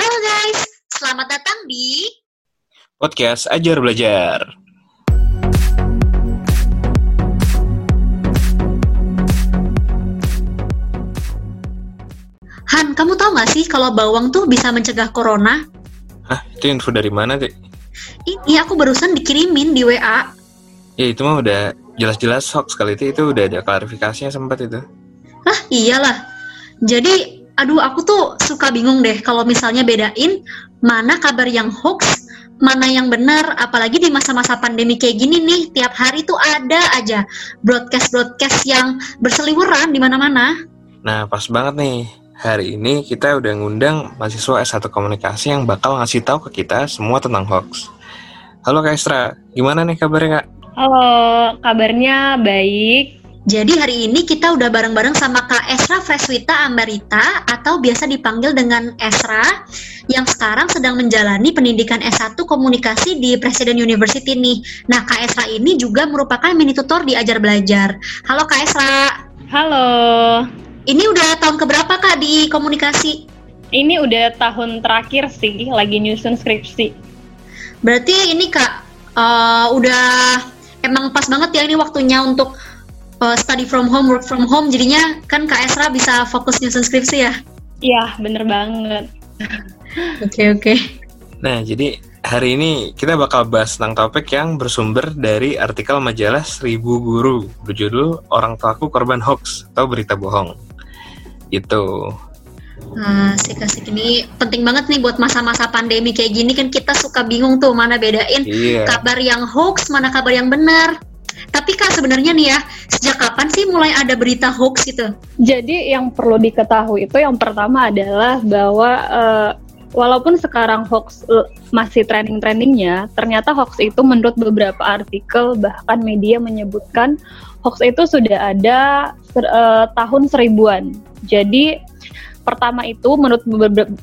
Halo guys, selamat datang di Podcast Ajar Belajar. Han. Kamu tahu nggak sih kalau bawang tuh bisa mencegah corona? Hah, itu info dari mana, Tik? Ini aku barusan dikirimin di WA. Ya, itu mah udah jelas-jelas hoax kali itu. Itu udah ada klarifikasinya sempat itu. Hah, iyalah. Jadi, aduh aku tuh suka bingung deh kalau misalnya bedain mana kabar yang hoax, mana yang benar, apalagi di masa-masa pandemi kayak gini nih, tiap hari tuh ada aja broadcast-broadcast yang berseliweran di mana-mana. Nah, pas banget nih. Hari ini kita udah ngundang mahasiswa S1 Komunikasi yang bakal ngasih tahu ke kita semua tentang hoax. Halo Kak Estra, gimana nih kabarnya Kak? Halo, kabarnya baik. Jadi hari ini kita udah bareng-bareng sama Kak Esra Freswita Ambarita atau biasa dipanggil dengan Esra yang sekarang sedang menjalani pendidikan S1 Komunikasi di Presiden University nih. Nah, Kak Esra ini juga merupakan mini tutor di Ajar Belajar. Halo Kak Esra. Halo. Ini udah tahun keberapa Kak di komunikasi? Ini udah tahun terakhir sih, lagi nyusun skripsi. Berarti ini Kak uh, udah emang pas banget ya ini waktunya untuk uh, study from home, work from home. Jadinya kan Kak Esra bisa fokus nyusun skripsi ya? Iya, bener banget. Oke oke. Nah, jadi hari ini kita bakal bahas tentang topik yang bersumber dari artikel majalah Seribu Guru berjudul Orang Tuaku Korban Hoax atau Berita Bohong. Itu. Nah, asik-asik ini penting banget nih buat masa-masa pandemi kayak gini kan kita suka bingung tuh mana bedain Iya. kabar yang hoax mana kabar yang benar. Tapi kak sebenarnya nih ya sejak kapan sih mulai ada berita hoax gitu? Jadi yang perlu diketahui itu yang pertama adalah bahwa eh, walaupun sekarang hoax eh, masih trending-trendingnya, ternyata hoax itu menurut beberapa artikel bahkan media menyebutkan hoax itu sudah ada ser- eh, tahun seribuan. Jadi pertama itu menurut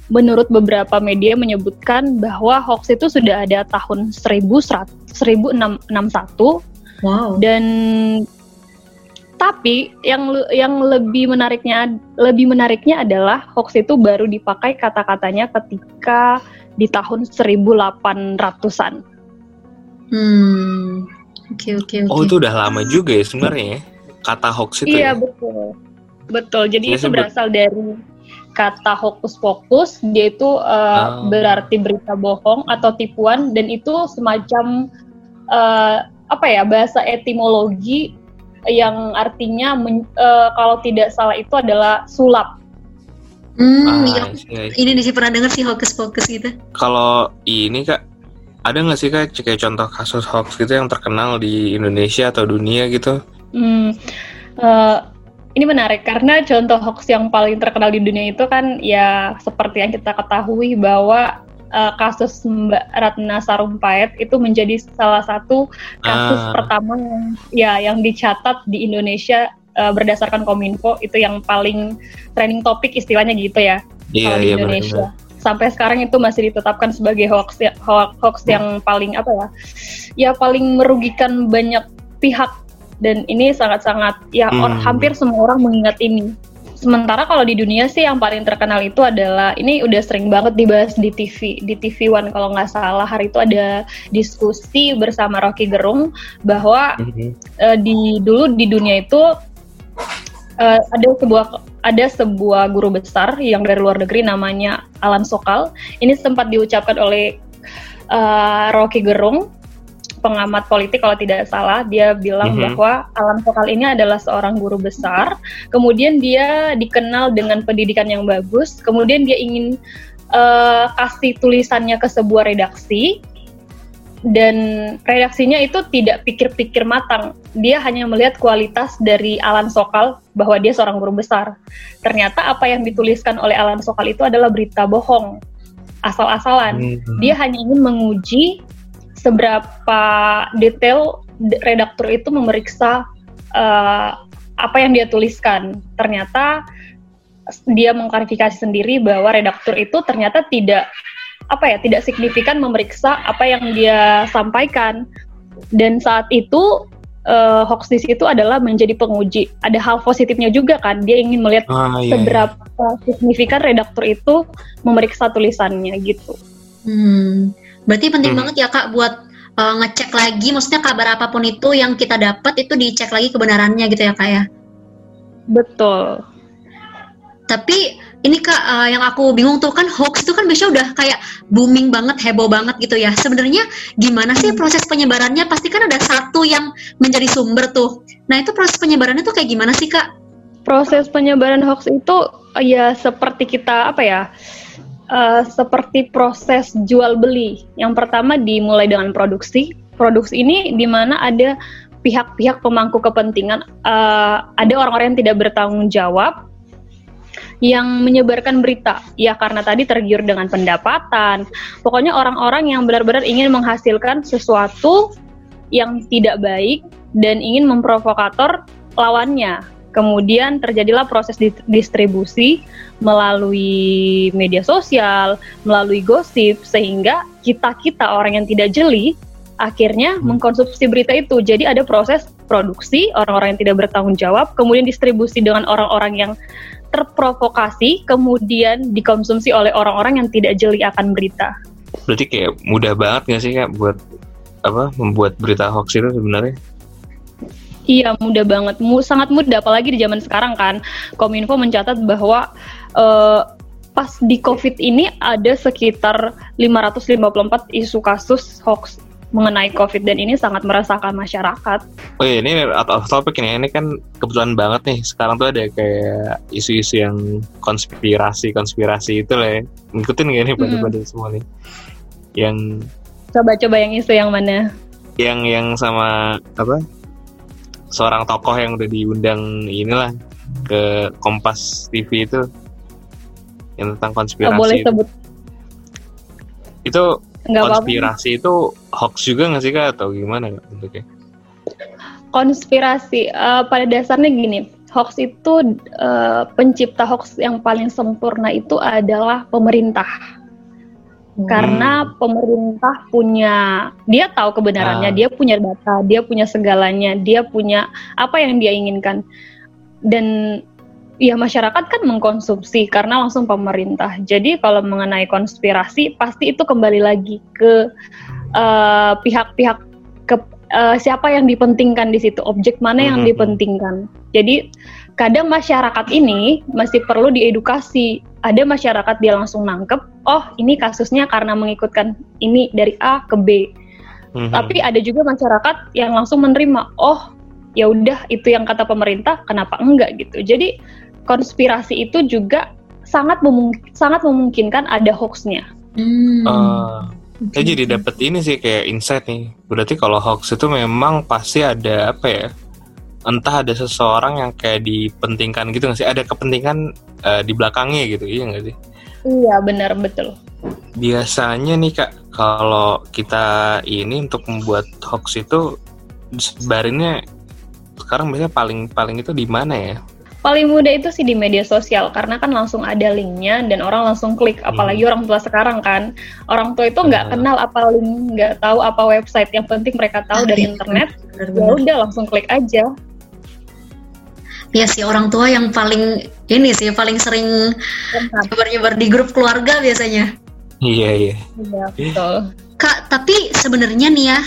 menurut beberapa media menyebutkan bahwa hoax itu sudah ada tahun 1100 1661 Wow. dan tapi yang yang lebih menariknya lebih menariknya adalah hoax itu baru dipakai kata-katanya ketika di tahun 1800-an. Hmm. Oke oke oke. Oh, itu udah lama juga ya sebenarnya ya. Kata hoax itu Iya ya. betul. Betul. Jadi Iya, itu sebut- berasal dari kata hokus pokus, dia itu uh, Oh. berarti berita bohong atau tipuan dan itu semacam uh, apa ya bahasa etimologi yang artinya men- uh, kalau tidak salah itu adalah sulap. Hmm, Ah, iya. iya. Ini sih pernah denger sih hoax pokus gitu. Kalau ini Kak, ada nggak sih Kak kayak contoh kasus hoax gitu yang terkenal di Indonesia atau dunia gitu? Hmm, eh, ini menarik karena contoh hoax yang paling terkenal di dunia itu kan ya seperti yang kita ketahui bahwa eh, kasus Mbak Ratna Sarumpait itu menjadi salah satu kasus Ah. pertama yang ya yang dicatat di Indonesia eh, berdasarkan Kominfo itu yang paling trending topik istilahnya gitu ya Iya, kalau di iya Indonesia. benar. Sampai sekarang itu masih ditetapkan sebagai hoax ya- hoax, hoax yang paling apa ya? Ya paling merugikan banyak pihak dan ini sangat-sangat ya or- Hmm. hampir semua orang mengingat ini. Sementara kalau di dunia sih yang paling terkenal itu adalah ini udah sering banget dibahas di TV di TV One kalau nggak salah hari itu ada diskusi bersama Rocky Gerung bahwa Mhm. eh, di dulu di dunia itu eh, ada sebuah ada sebuah guru besar yang dari luar negeri namanya Alan Sokal. Ini sempat diucapkan oleh eh, Rocky Gerung, pengamat politik kalau tidak salah. Dia bilang Mhm. bahwa Alan Sokal ini adalah seorang guru besar. Kemudian dia dikenal dengan pendidikan yang bagus. Kemudian dia ingin eh, kasih tulisannya ke sebuah redaksi dan redaksinya itu tidak pikir-pikir matang. Dia hanya melihat kualitas dari Alan Sokal bahwa dia seorang guru besar. Ternyata apa yang dituliskan oleh Alan Sokal itu adalah berita bohong, asal-asalan. Hmm. Dia hanya ingin menguji seberapa detail redaktur itu memeriksa eh, apa yang dia tuliskan. Ternyata dia mengklarifikasi sendiri bahwa redaktur itu ternyata tidak apa ya tidak signifikan memeriksa apa yang dia sampaikan dan saat itu uh, hoax di situ adalah menjadi penguji. Ada hal positifnya juga kan. Dia ingin melihat ah, iya, seberapa iya. signifikan redaktur itu memeriksa tulisannya gitu. Hmm. Berarti penting hmm. banget ya Kak buat uh, ngecek lagi maksudnya kabar apa pun itu yang kita dapat itu dicek lagi kebenarannya gitu ya Kak ya. Betul. Tapi ini kak uh, yang aku bingung tuh kan hoax itu kan biasanya udah kayak booming banget heboh banget gitu ya sebenarnya gimana sih hmm. proses penyebarannya pasti kan ada satu yang menjadi sumber tuh nah itu proses penyebarannya tuh kayak gimana sih kak proses penyebaran hoax itu ya seperti kita apa ya uh, seperti proses jual beli yang pertama dimulai dengan produksi produksi ini di mana ada pihak-pihak pemangku kepentingan uh, ada orang-orang yang tidak bertanggung jawab yang menyebarkan berita. Ya karena tadi tergiur dengan pendapatan. Pokoknya orang-orang yang benar-benar ingin menghasilkan sesuatu yang tidak baik dan ingin memprovokator lawannya. Kemudian terjadilah proses distribusi melalui media sosial, melalui gosip, sehingga kita-kita orang yang tidak jeli akhirnya hmm. mengkonsumsi berita itu. Jadi ada proses produksi orang-orang yang tidak bertanggung jawab, kemudian distribusi dengan orang-orang yang terprovokasi kemudian dikonsumsi oleh orang-orang yang tidak jeli akan berita. Berarti kayak mudah banget nggak sih kak buat apa membuat berita hoax itu sebenarnya? Iya mudah banget, Mu, sangat mudah apalagi di zaman sekarang kan. Kominfo mencatat bahwa uh, pas di COVID ini ada sekitar 554 isu kasus hoax mengenai COVID dan ini sangat merasakan masyarakat. Oh iya, ini atau topik ini, ini kan kebetulan banget nih. Sekarang tuh ada kayak isu-isu yang konspirasi-konspirasi itu lah ya. Ngikutin gak nih hmm. semua nih? Yang coba-coba yang isu yang mana? Yang yang sama apa? Seorang tokoh yang udah diundang inilah ke Kompas TV itu yang tentang konspirasi. Oh, boleh sebut. Itu Nggak konspirasi apa -apa. itu hoax juga nggak sih kak atau gimana kak bentuknya? Konspirasi uh, pada dasarnya gini, hoax itu uh, pencipta hoax yang paling sempurna itu adalah pemerintah. Hmm. Karena pemerintah punya, dia tahu kebenarannya, ah. dia punya data, dia punya segalanya, dia punya apa yang dia inginkan. Dan ya masyarakat kan mengkonsumsi karena langsung pemerintah. Jadi kalau mengenai konspirasi pasti itu kembali lagi ke eh, pihak-pihak uh, ke uh, siapa yang dipentingkan di situ, objek mana yang mm-hmm. dipentingkan. Jadi kadang masyarakat ini masih perlu diedukasi. Ada masyarakat dia langsung nangkep, oh ini kasusnya karena mengikutkan ini dari A ke B. Mm-hmm. Tapi ada juga masyarakat yang langsung menerima, oh ya udah itu yang kata pemerintah, kenapa enggak gitu. Jadi konspirasi itu juga sangat memung sangat memungkinkan ada hoaxnya. Hmm. Uh, saya jadi dapat ini sih kayak insight nih. Berarti kalau hoax itu memang pasti ada apa ya? Entah ada seseorang yang kayak dipentingkan gitu nggak sih? Ada kepentingan uh, di belakangnya gitu, iya nggak sih? Iya benar betul. Biasanya nih kak, kalau kita ini untuk membuat hoax itu sebarinnya sekarang biasanya paling paling itu di mana ya? Paling mudah itu sih di media sosial karena kan langsung ada linknya dan orang langsung klik apalagi hmm. orang tua sekarang kan. Orang tua itu nggak hmm. kenal apa link nggak tahu apa website. Yang penting mereka tahu dari internet. ya udah langsung klik aja. Ya sih orang tua yang paling ini sih paling sering nyebar-nyebar di grup keluarga biasanya. Iya iya. Iya betul. Kak tapi sebenarnya nih ya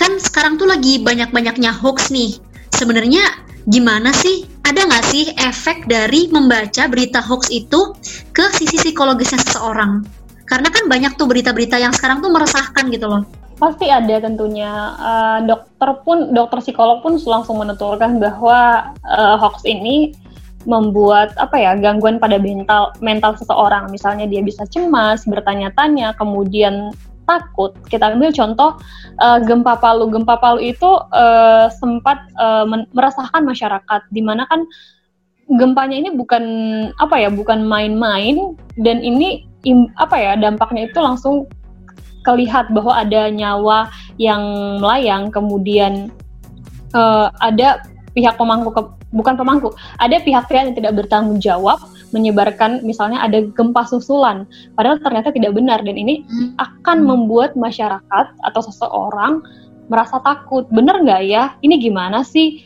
kan sekarang tuh lagi banyak-banyaknya hoax nih. Sebenarnya gimana sih ada nggak sih efek dari membaca berita hoax itu ke sisi psikologisnya seseorang? Karena kan banyak tuh berita-berita yang sekarang tuh meresahkan gitu loh. Pasti ada tentunya. Uh, dokter pun, dokter psikolog pun langsung menuturkan bahwa uh, hoax ini membuat apa ya gangguan pada mental mental seseorang misalnya dia bisa cemas bertanya-tanya kemudian takut. Kita ambil contoh uh, gempa Palu. Gempa Palu itu uh, sempat uh, meresahkan masyarakat, di mana kan gempanya ini bukan apa ya, bukan main-main dan ini im, apa ya dampaknya itu langsung kelihat bahwa ada nyawa yang melayang, kemudian uh, ada pihak pemangku ke, bukan pemangku, ada pihak-pihak yang tidak bertanggung jawab menyebarkan misalnya ada gempa susulan padahal ternyata tidak benar dan ini hmm. akan membuat masyarakat atau seseorang merasa takut bener nggak ya ini gimana sih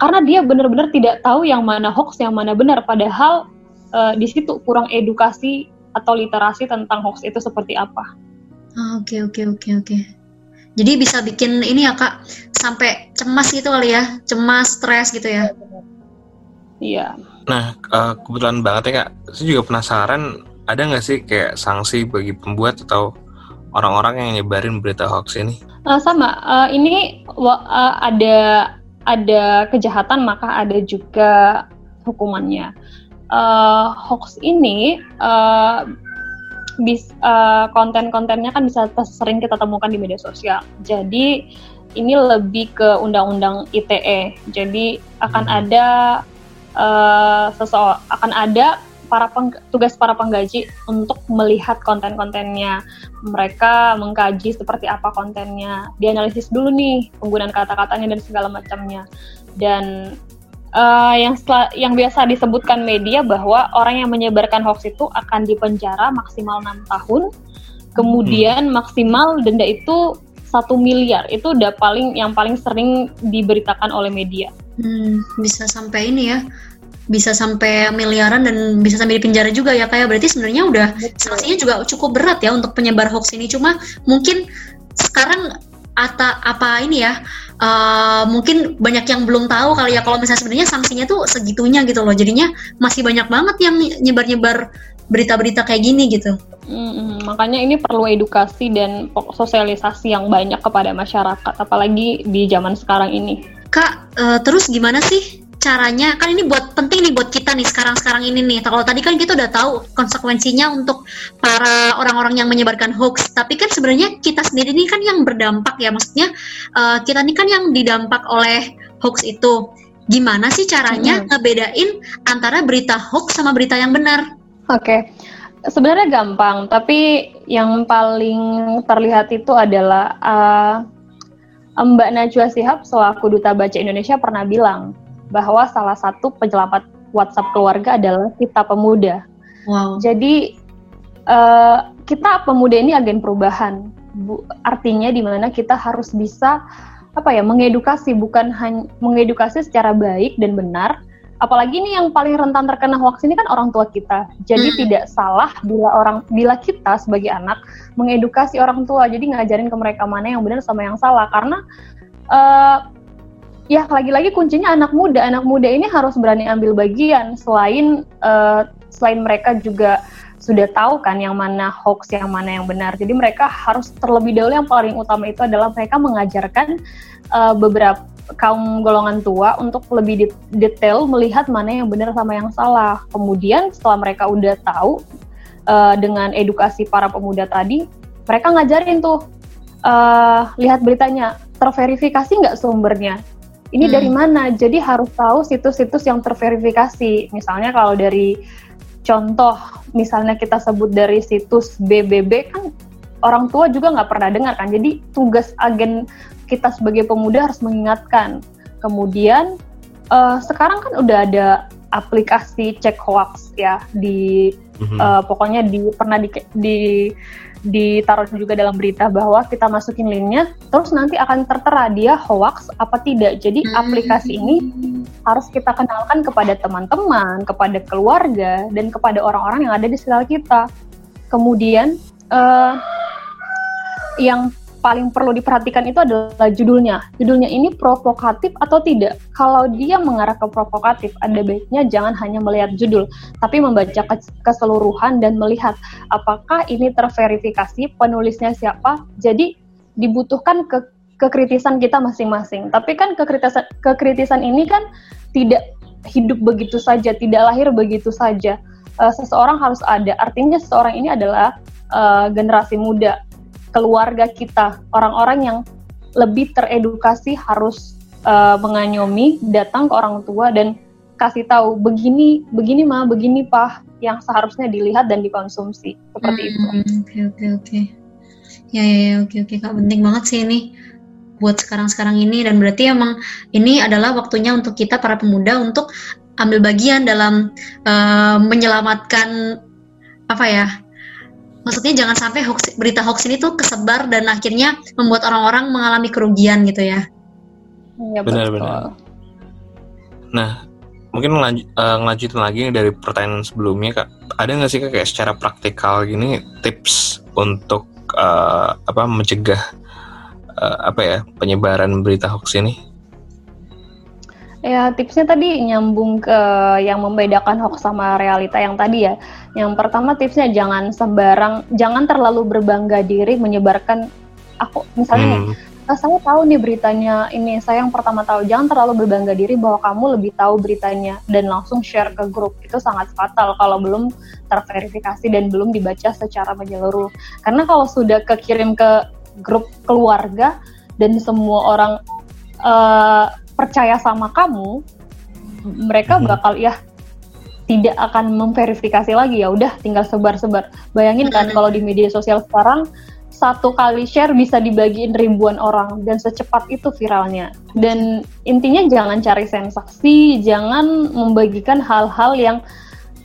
karena dia benar-benar tidak tahu yang mana hoax yang mana benar padahal uh, di situ kurang edukasi atau literasi tentang hoax itu seperti apa. Ah, oke oke oke oke. Jadi bisa bikin ini ya kak sampai cemas gitu kali ya, cemas, stres gitu ya. Iya. Nah uh, kebetulan banget ya kak, saya juga penasaran ada nggak sih kayak sanksi bagi pembuat atau orang-orang yang nyebarin berita hoax ini? Uh, sama, uh, ini uh, ada ada kejahatan maka ada juga hukumannya. Uh, hoax ini uh, bis uh, konten-kontennya kan bisa sering kita temukan di media sosial. Jadi ini lebih ke undang-undang ITE. Jadi akan hmm. ada uh, akan ada para peng, tugas para penggaji untuk melihat konten-kontennya. Mereka mengkaji seperti apa kontennya, dianalisis dulu nih penggunaan kata-katanya dan segala macamnya. Dan uh, yang setelah, yang biasa disebutkan media bahwa orang yang menyebarkan hoax itu akan dipenjara maksimal enam tahun, kemudian hmm. maksimal denda itu satu miliar. Itu udah paling yang paling sering diberitakan oleh media. Hmm, bisa sampai ini ya. Bisa sampai miliaran dan bisa sampai di penjara juga ya kayak ya. berarti sebenarnya udah sanksinya juga cukup berat ya untuk penyebar hoax ini. Cuma mungkin sekarang ata apa ini ya uh, mungkin banyak yang belum tahu kali ya kalau misalnya sebenarnya sanksinya tuh segitunya gitu loh. Jadinya masih banyak banget yang nyebar-nyebar berita-berita kayak gini gitu. Hmm, makanya ini perlu edukasi dan sosialisasi yang banyak kepada masyarakat apalagi di zaman sekarang ini kak uh, terus gimana sih caranya kan ini buat penting nih buat kita nih sekarang-sekarang ini nih. Kalau tadi kan kita udah tahu konsekuensinya untuk para orang-orang yang menyebarkan hoax, tapi kan sebenarnya kita sendiri ini kan yang berdampak ya. Maksudnya uh, kita ini kan yang didampak oleh hoax itu. Gimana sih caranya hmm. ngebedain antara berita hoax sama berita yang benar? Oke. Okay. Sebenarnya gampang, tapi yang paling terlihat itu adalah uh, Mbak Najwa Sihab selaku Duta Baca Indonesia pernah bilang bahwa salah satu penyelamat WhatsApp keluarga adalah kita pemuda. Wow. Jadi uh, kita pemuda ini agen perubahan. Bu, artinya di mana kita harus bisa apa ya mengedukasi bukan hanya mengedukasi secara baik dan benar. Apalagi ini yang paling rentan terkena hoax ini kan orang tua kita. Jadi hmm. tidak salah bila orang bila kita sebagai anak mengedukasi orang tua. Jadi ngajarin ke mereka mana yang benar sama yang salah karena uh, ya lagi-lagi kuncinya anak muda. Anak muda ini harus berani ambil bagian selain uh, selain mereka juga sudah tahu kan yang mana hoax, yang mana yang benar. Jadi mereka harus terlebih dahulu yang paling utama itu adalah mereka mengajarkan uh, beberapa kaum golongan tua untuk lebih detail melihat mana yang benar sama yang salah. Kemudian setelah mereka udah tahu uh, dengan edukasi para pemuda tadi, mereka ngajarin tuh uh, lihat beritanya terverifikasi nggak sumbernya ini hmm. dari mana? Jadi harus tahu situs-situs yang terverifikasi. Misalnya kalau dari contoh, misalnya kita sebut dari situs BBB kan orang tua juga nggak pernah dengar kan. Jadi tugas agen kita sebagai pemuda harus mengingatkan. Kemudian uh, sekarang kan udah ada aplikasi cek hoax ya di mm-hmm. uh, pokoknya di pernah di, di ditaruh juga dalam berita bahwa kita masukin linknya terus nanti akan tertera dia hoax apa tidak jadi hmm. aplikasi ini harus kita kenalkan kepada teman-teman kepada keluarga dan kepada orang-orang yang ada di sekitar kita kemudian uh, yang paling perlu diperhatikan itu adalah judulnya. Judulnya ini provokatif atau tidak. Kalau dia mengarah ke provokatif, ada baiknya jangan hanya melihat judul, tapi membaca keseluruhan dan melihat apakah ini terverifikasi, penulisnya siapa. Jadi dibutuhkan ke kekritisan kita masing-masing. Tapi kan kekritisan kekritisan ini kan tidak hidup begitu saja, tidak lahir begitu saja. Uh, seseorang harus ada. Artinya seseorang ini adalah uh, generasi muda keluarga kita, orang-orang yang lebih teredukasi harus uh, menganyomi, datang ke orang tua dan kasih tahu begini, begini mah, begini pak, yang seharusnya dilihat dan dikonsumsi seperti hmm, itu. Oke oke oke. Ya ya ya oke oke kak penting banget sih ini buat sekarang-sekarang ini dan berarti emang ini adalah waktunya untuk kita para pemuda untuk ambil bagian dalam uh, menyelamatkan apa ya Maksudnya jangan sampai hoax, berita hoax ini tuh kesebar dan akhirnya membuat orang-orang mengalami kerugian gitu ya. Iya Benar-benar. Nah, mungkin ngelanjut, uh, ngelanjutin lagi dari pertanyaan sebelumnya kak ada nggak sih kak kayak secara praktikal gini tips untuk uh, apa mencegah uh, apa ya penyebaran berita hoax ini Ya, tipsnya tadi nyambung ke yang membedakan hoax sama realita yang tadi ya. Yang pertama tipsnya jangan sembarang, jangan terlalu berbangga diri menyebarkan aku misalnya hmm. nih, oh, saya tahu nih beritanya ini, saya yang pertama tahu. Jangan terlalu berbangga diri bahwa kamu lebih tahu beritanya dan langsung share ke grup. Itu sangat fatal kalau belum terverifikasi dan belum dibaca secara menyeluruh. Karena kalau sudah kekirim ke grup keluarga dan semua orang uh, percaya sama kamu, mereka hmm. bakal ya tidak akan memverifikasi lagi ya udah tinggal sebar-sebar. Bayangin kan hmm. kalau di media sosial sekarang satu kali share bisa dibagiin ribuan orang dan secepat itu viralnya. Dan intinya jangan cari sensasi, jangan membagikan hal-hal yang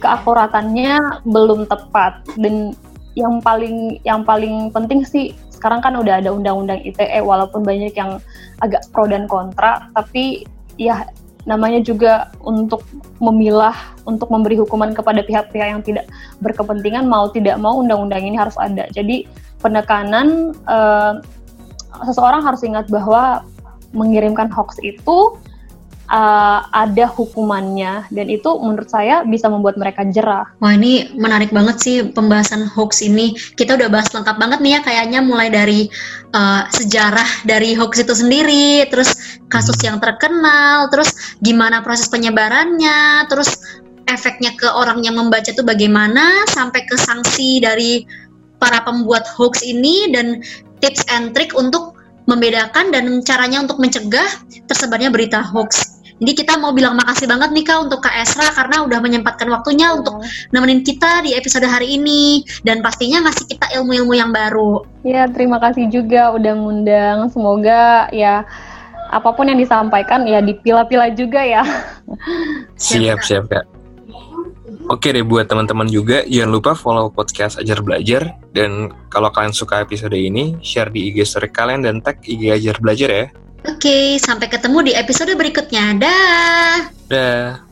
keakuratannya belum tepat dan yang paling yang paling penting sih sekarang kan udah ada undang-undang ITE walaupun banyak yang agak pro dan kontra tapi ya namanya juga untuk memilah untuk memberi hukuman kepada pihak-pihak yang tidak berkepentingan mau tidak mau undang-undang ini harus ada. Jadi penekanan uh, seseorang harus ingat bahwa mengirimkan hoax itu uh, ada hukumannya dan itu menurut saya bisa membuat mereka jerah. Wah ini menarik banget sih pembahasan hoax ini. Kita udah bahas lengkap banget nih ya kayaknya mulai dari uh, sejarah dari hoax itu sendiri, terus kasus yang terkenal, terus gimana proses penyebarannya, terus efeknya ke orang yang membaca itu bagaimana, sampai ke sanksi dari para pembuat hoax ini dan tips and trick untuk membedakan dan caranya untuk mencegah tersebarnya berita hoax. Jadi kita mau bilang makasih banget nih Kak untuk Kak Esra karena udah menyempatkan waktunya oh. untuk nemenin kita di episode hari ini dan pastinya ngasih kita ilmu-ilmu yang baru. Ya, terima kasih juga udah ngundang. Semoga ya apa pun yang disampaikan ya dipilah-pilah juga ya. Siap, siap Kak. Oke deh buat teman-teman juga jangan lupa follow podcast Ajar Belajar dan kalau kalian suka episode ini share di IG story kalian dan tag IG Ajar Belajar ya. Oke, sampai ketemu di episode berikutnya. Dah. Dah.